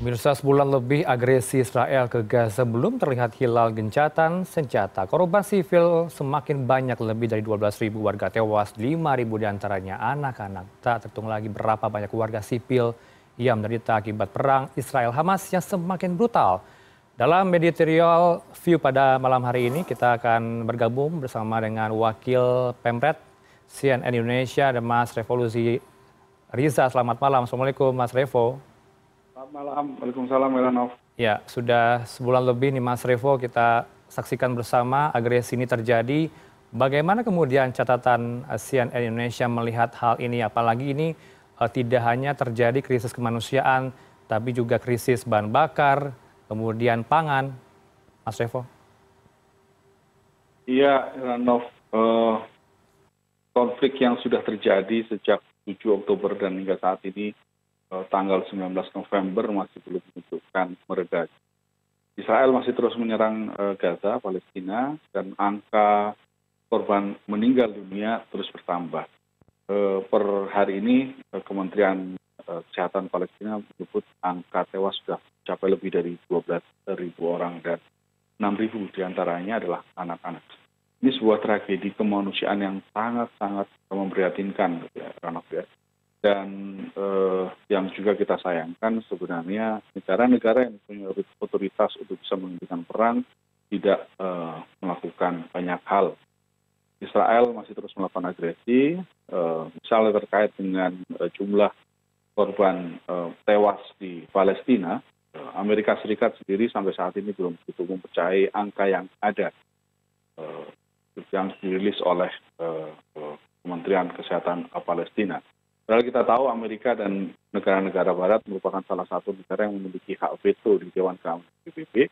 Mirsa sebulan lebih agresi Israel ke Gaza belum terlihat hilal gencatan senjata. Korban sivil semakin banyak lebih dari 12.000 warga tewas, 5.000 di antaranya anak-anak. Tak terhitung lagi berapa banyak warga sipil yang menderita akibat perang Israel-Hamas yang semakin brutal. Dalam editorial view pada malam hari ini kita akan bergabung bersama dengan Wakil Pemret CNN Indonesia dan Mas Revolusi Riza. Selamat malam. Assalamualaikum Mas Revo. Malam. Waalaikumsalam Heranov. Ya, sudah sebulan lebih nih Mas Revo kita saksikan bersama agresi ini terjadi. Bagaimana kemudian catatan CNN Indonesia melihat hal ini? Apalagi ini uh, tidak hanya terjadi krisis kemanusiaan, tapi juga krisis bahan bakar, kemudian pangan. Mas Revo. Iya, Heranov. Uh, konflik yang sudah terjadi sejak 7 Oktober dan hingga saat ini Eh, tanggal 19 November masih belum menunjukkan mereda. Israel masih terus menyerang eh, Gaza, Palestina, dan angka korban meninggal dunia terus bertambah. Eh, per hari ini Kementerian Kesehatan Palestina menyebut angka tewas sudah mencapai lebih dari 12.000 orang dan 6.000 di antaranya adalah anak-anak. Ini sebuah tragedi kemanusiaan yang sangat-sangat memprihatinkan, gitu ya, Ranov ya dan eh, yang juga kita sayangkan sebenarnya negara negara yang punya otoritas untuk bisa menghentikan perang tidak eh, melakukan banyak hal. Israel masih terus melakukan agresi eh, misalnya terkait dengan jumlah korban tewas di Palestina. Amerika Serikat sendiri sampai saat ini belum begitu mempercayai angka yang ada yang dirilis oleh Kementerian Kesehatan Palestina padahal kita tahu amerika dan negara negara barat merupakan salah satu negara yang memiliki hak veto di dewan keamanan pbb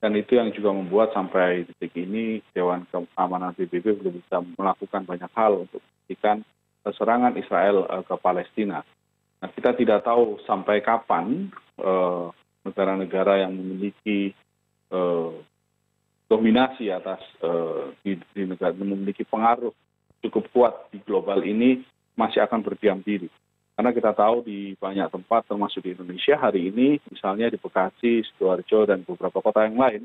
dan itu yang juga membuat sampai detik ini dewan keamanan pbb belum bisa melakukan banyak hal untuk memastikan serangan israel eh, ke palestina. Nah kita tidak tahu sampai kapan eh, negara negara yang memiliki eh, dominasi atas di, di negara memiliki pengaruh cukup kuat di global ini masih akan berdiam diri karena kita tahu di banyak tempat termasuk di Indonesia hari ini misalnya di Bekasi, Sidoarjo dan beberapa kota yang lain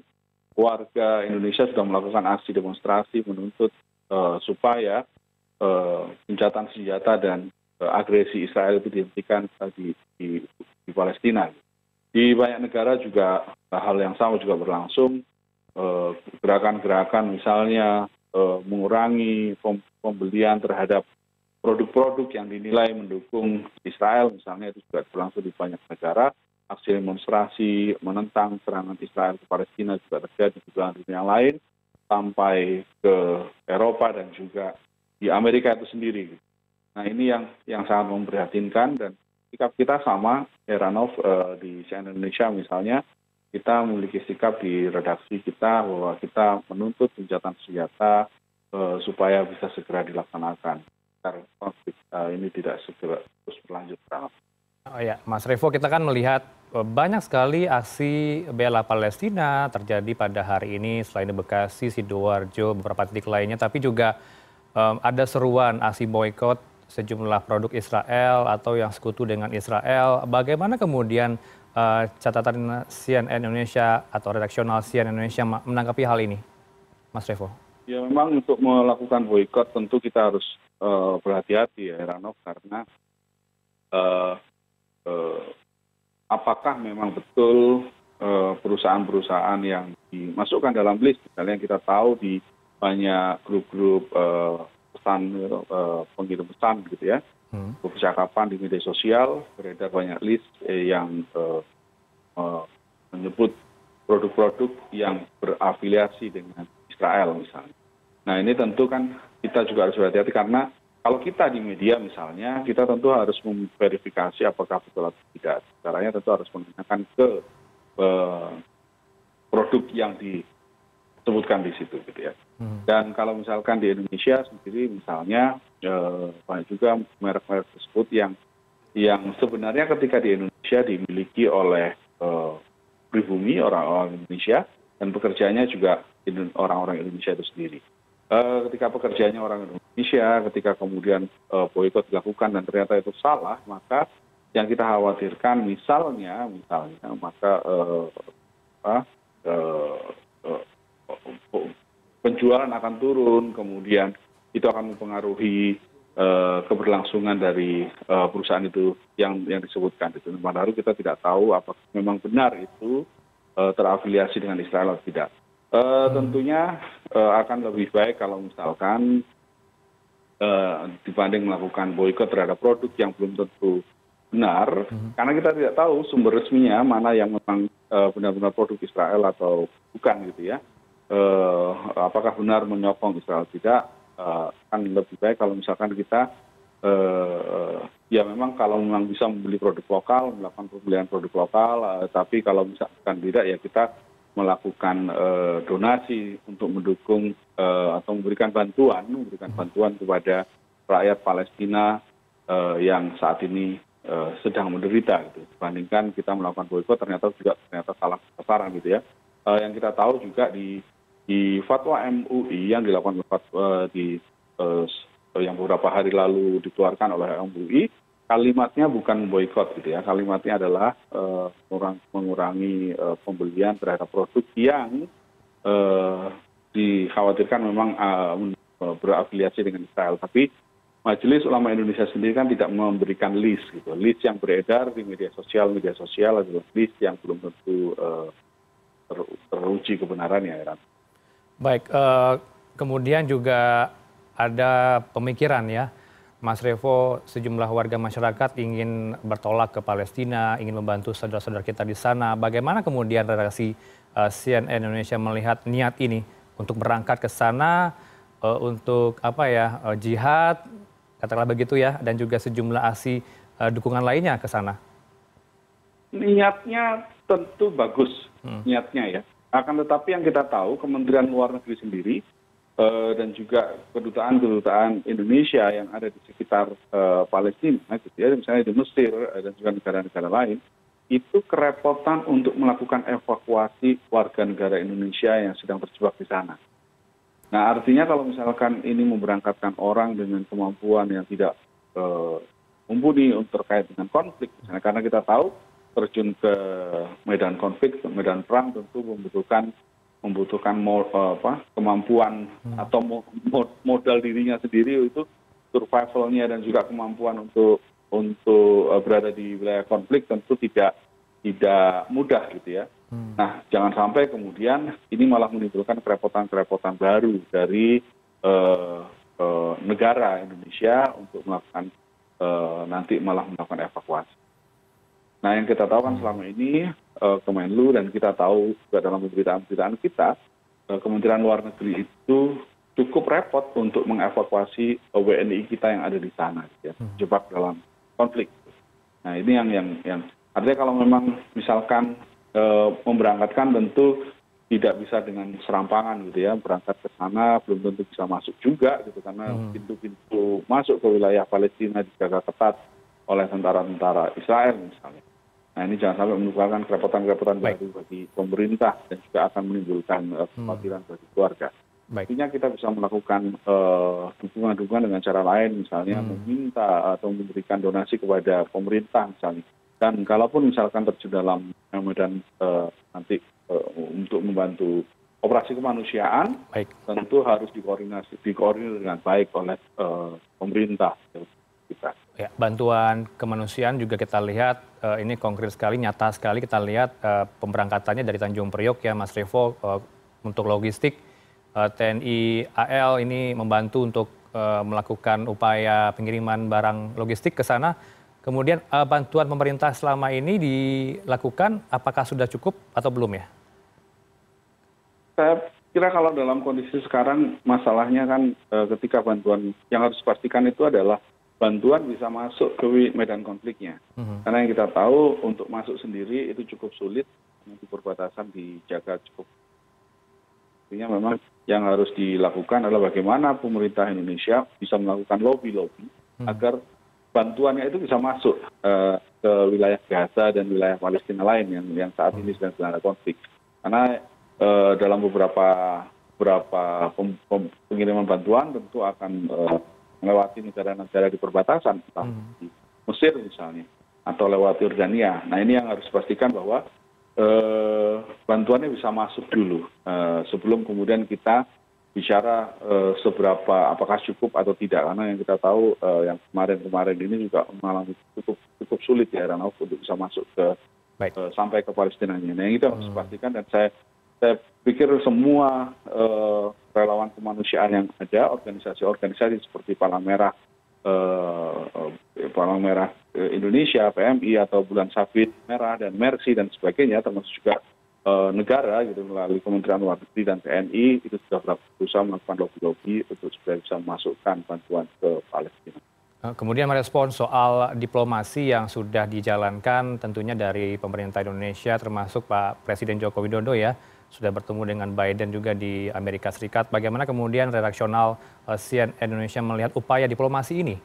warga Indonesia sudah melakukan aksi demonstrasi menuntut uh, supaya uh, senjata dan uh, agresi Israel itu dihentikan uh, di, di, di Palestina. Di banyak negara juga hal yang sama juga berlangsung. Gerakan-gerakan misalnya mengurangi pembelian terhadap produk produk yang dinilai mendukung israel misalnya itu juga berlangsung di banyak negara. Aksi demonstrasi menentang serangan israel ke palestina juga terjadi di belahan dunia lain sampai ke eropa dan juga di amerika itu sendiri. Nah ini yang yang sangat memprihatinkan dan sikap kita sama heranov eh, di cnn indonesia misalnya kita memiliki sikap di redaksi kita bahwa kita menuntut gencatan senjata eh, supaya bisa segera dilaksanakan agar konflik eh, ini tidak segera terus berlanjut. Oh ya, Mas Revo, kita kan melihat eh, banyak sekali aksi bela Palestina terjadi pada hari ini selain di Bekasi, Sidoarjo, beberapa titik lainnya, tapi juga um, ada seruan aksi boykot sejumlah produk Israel atau yang sekutu dengan Israel. Bagaimana kemudian uh, catatan CNN Indonesia atau redaksional CNN Indonesia menanggapi hal ini, Mas Revo? Ya memang untuk melakukan boykot tentu kita harus Eh, berhati hati ya heranov karena eh, eh, apakah memang betul perusahaan perusahaan yang dimasukkan dalam list misalnya kita tahu di banyak grup grup pesan pengirim pesan gitu ya hmm. percakapan di media sosial beredar banyak list yang menyebut produk-produk yang berafiliasi dengan Israel misalnya. Nah ini tentu kan kita juga harus berhati hati karena kalau kita di media misalnya kita tentu harus memverifikasi apakah betul atau tidak. Caranya tentu harus menanyakan ke eh, produk yang disebutkan di situ gitu ya. Hmm. dan kalau misalkan di Indonesia sendiri misalnya eh, banyak juga merek-merek tersebut yang yang sebenarnya ketika di Indonesia dimiliki oleh eh, pribumi orang-orang Indonesia dan pekerjaannya juga orang-orang Indonesia itu sendiri ketika pekerjaannya orang indonesia ketika kemudian eh, boykot dilakukan dan ternyata itu salah maka yang kita khawatirkan misalnya misalnya maka penjualan akan turun kemudian itu akan mempengaruhi keberlangsungan dari perusahaan itu yang disebutkan. Itu padahal kita tidak tahu apakah memang benar itu terafiliasi dengan Israel atau tidak tentunya akan lebih baik kalau misalkan dibanding melakukan boykot terhadap produk yang belum tentu benar. Karena kita tidak tahu sumber resminya mana yang memang benar-benar produk Israel atau bukan gitu ya. Apakah benar menyokong Israel? Tidak. Akan lebih baik kalau misalkan kita ya memang kalau memang bisa membeli produk lokal melakukan pembelian produk lokal tapi kalau misalkan tidak ya kita melakukan donasi untuk mendukung atau memberikan bantuan memberikan bantuan kepada rakyat Palestina yang saat ini sedang menderita gitu. Dibandingkan kita melakukan boykot ternyata juga ternyata salah sasaran gitu ya. Yang kita tahu juga di di fatwa MUI yang dilakukan di yang beberapa hari lalu dikeluarkan oleh MUI kalimatnya bukan boykot gitu ya. Kalimatnya adalah mengurangi pembelian terhadap produk yang dikhawatirkan memang berafiliasi dengan Israel tapi majelis ulama Indonesia sendiri kan tidak memberikan list gitu. List yang beredar di media sosial media sosial adalah list yang belum tentu teruji kebenarannya ya baik kemudian juga ada pemikiran ya Mas Revo, sejumlah warga masyarakat ingin bertolak ke Palestina, ingin membantu saudara-saudara kita di sana. Bagaimana kemudian redaksi CNN Indonesia melihat niat ini untuk berangkat ke sana untuk apa ya jihad, katakanlah begitu ya, dan juga sejumlah aksi dukungan lainnya ke sana? Niatnya tentu bagus, niatnya ya. Akan tetapi yang kita tahu Kementerian Luar Negeri sendiri dan juga kedutaan kedutaan Indonesia yang ada di sekitar Palestina, gitu ya, misalnya di Mesir dan juga negara-negara lain, itu kerepotan untuk melakukan evakuasi warga negara Indonesia yang sedang terjebak di sana. Nah artinya kalau misalkan ini memberangkatkan orang dengan kemampuan yang tidak mumpuni untuk terkait dengan konflik, misalnya. Karena kita tahu terjun ke medan konflik, medan perang tentu membutuhkan membutuhkan kemampuan atau modal dirinya sendiri itu survivalnya dan juga kemampuan untuk untuk berada di wilayah konflik tentu tidak tidak mudah gitu ya. Nah jangan sampai kemudian ini malah menimbulkan kerepotan-kerepotan baru dari negara Indonesia untuk melakukan nanti malah melakukan evakuasi. Nah yang kita tahu kan selama ini kemenlu dan kita tahu juga dalam pemberitaan-pemberitaan kita kementerian luar negeri itu cukup repot untuk mengevakuasi wni kita yang ada di sana ya jebak dalam konflik. Nah ini yang yang yang artinya kalau memang misalkan memberangkatkan tentu tidak bisa dengan serampangan gitu ya berangkat ke sana belum tentu bisa masuk juga gitu karena pintu-pintu masuk ke wilayah Palestina dijaga ketat oleh tentara-tentara Israel misalnya nah ini jangan sampai menimbulkan kerepotan-kerepotan baru bagi pemerintah dan juga akan menimbulkan kekhawatiran bagi keluarga. Intinya kita bisa melakukan dukungan-dukungan dengan cara lain, misalnya meminta atau memberikan donasi kepada pemerintah misalnya. Dan kalaupun misalkan terjun dalam medan nanti untuk membantu operasi kemanusiaan, tentu harus dikoordinasi, dikoordinir dengan baik oleh pemerintah kita ya bantuan kemanusiaan juga kita lihat ini konkret sekali nyata sekali kita lihat pemberangkatannya dari Tanjung Priok ya Mas Revo untuk logistik TNI AL ini membantu untuk melakukan upaya pengiriman barang logistik ke sana. Kemudian bantuan pemerintah selama ini dilakukan apakah sudah cukup atau belum ya? Saya kira kalau dalam kondisi sekarang masalahnya kan ketika bantuan yang harus dipastikan itu adalah bantuan bisa masuk ke medan konfliknya. Karena yang kita tahu untuk masuk sendiri itu cukup sulit, di perbatasan dijaga cukup. Artinya memang yang harus dilakukan adalah bagaimana pemerintah Indonesia bisa melakukan lobby-lobby agar bantuannya itu bisa masuk ke wilayah Gaza dan wilayah Palestina lain yang yang saat ini sedang ada konflik. Karena dalam beberapa beberapa pengiriman bantuan tentu akan melewati negara negara di perbatasan di mesir misalnya atau lewat Jordania. Nah ini yang harus dipastikan bahwa eh, bantuannya bisa masuk dulu eh, sebelum kemudian kita bicara eh, seberapa apakah cukup atau tidak karena yang kita tahu eh, yang kemarin-kemarin ini juga mengalami cukup cukup sulit ya Ranov untuk bisa masuk ke Baik. eh, sampai ke Palestina ini. Nah yang itu harus dipastikan dan saya saya pikir semua eh, relawan kemanusiaan yang ada, organisasi-organisasi seperti Palang Merah, eh, eh, Palang Merah eh, Indonesia, PMI atau Bulan Sabit Merah dan Mercy dan sebagainya, termasuk juga negara gitu melalui Kementerian Luar Negeri dan TNI itu sudah berusaha melakukan lobby-lobby untuk supaya bisa memasukkan bantuan ke Palestina. Kemudian merespon soal diplomasi yang sudah dijalankan tentunya dari pemerintah Indonesia termasuk Pak Presiden Joko Widodo ya sudah bertemu dengan Biden juga di Amerika Serikat. Bagaimana kemudian redaksional eh, CNN Indonesia melihat upaya diplomasi ini?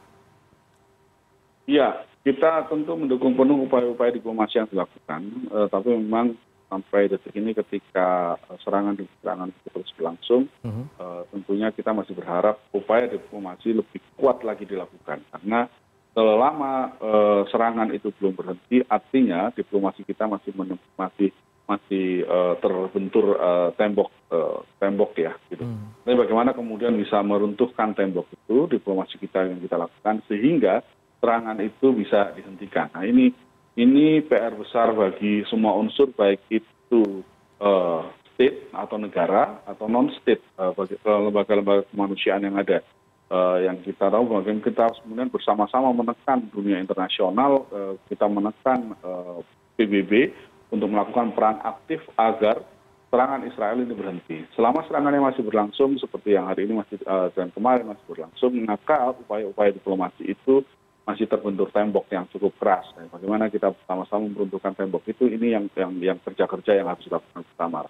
Iya, kita tentu mendukung penuh upaya-upaya diplomasi yang dilakukan, eh, tapi memang sampai detik ini ketika serangan demi serangan itu terus berlangsung, Mhm. eh, tentunya kita masih berharap upaya diplomasi lebih kuat lagi dilakukan. Karena selama eh, serangan itu belum berhenti, artinya diplomasi kita masih masih masih eh, terbentur eh, tembok eh, tembok ya gitu. Hmm. Tapi bagaimana kemudian bisa meruntuhkan tembok itu diplomasi kita yang kita lakukan sehingga serangan itu bisa dihentikan. Nah ini ini PR besar bagi semua unsur baik itu eh, state atau negara atau non state eh, bagi lembaga-lembaga kemanusiaan yang ada. Eh, yang kita tahu bagaimana kita harus kemudian bersama-sama menekan dunia internasional, eh, kita menekan eh, PBB untuk melakukan peran aktif agar serangan Israel ini berhenti. Selama serangannya masih berlangsung seperti yang hari ini masih eh, dan kemarin masih berlangsung, maka upaya-upaya diplomasi itu masih terbentur tembok yang cukup keras. Nah, bagaimana kita bersama-sama meruntuhkan tembok itu ini yang yang yang kerja-kerja yang harus dilakukan bersama.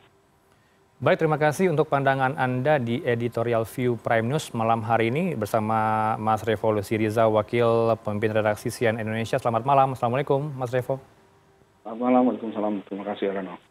Baik, terima kasih untuk pandangan Anda di Editorial View Prime News malam hari ini bersama Mas Revolusi Riza, Wakil Pemimpin Redaksi CNN Indonesia. Selamat malam. Assalamualaikum, Mas Revo. Selamat malam, Waalaikumsalam. Terima kasih, Rano.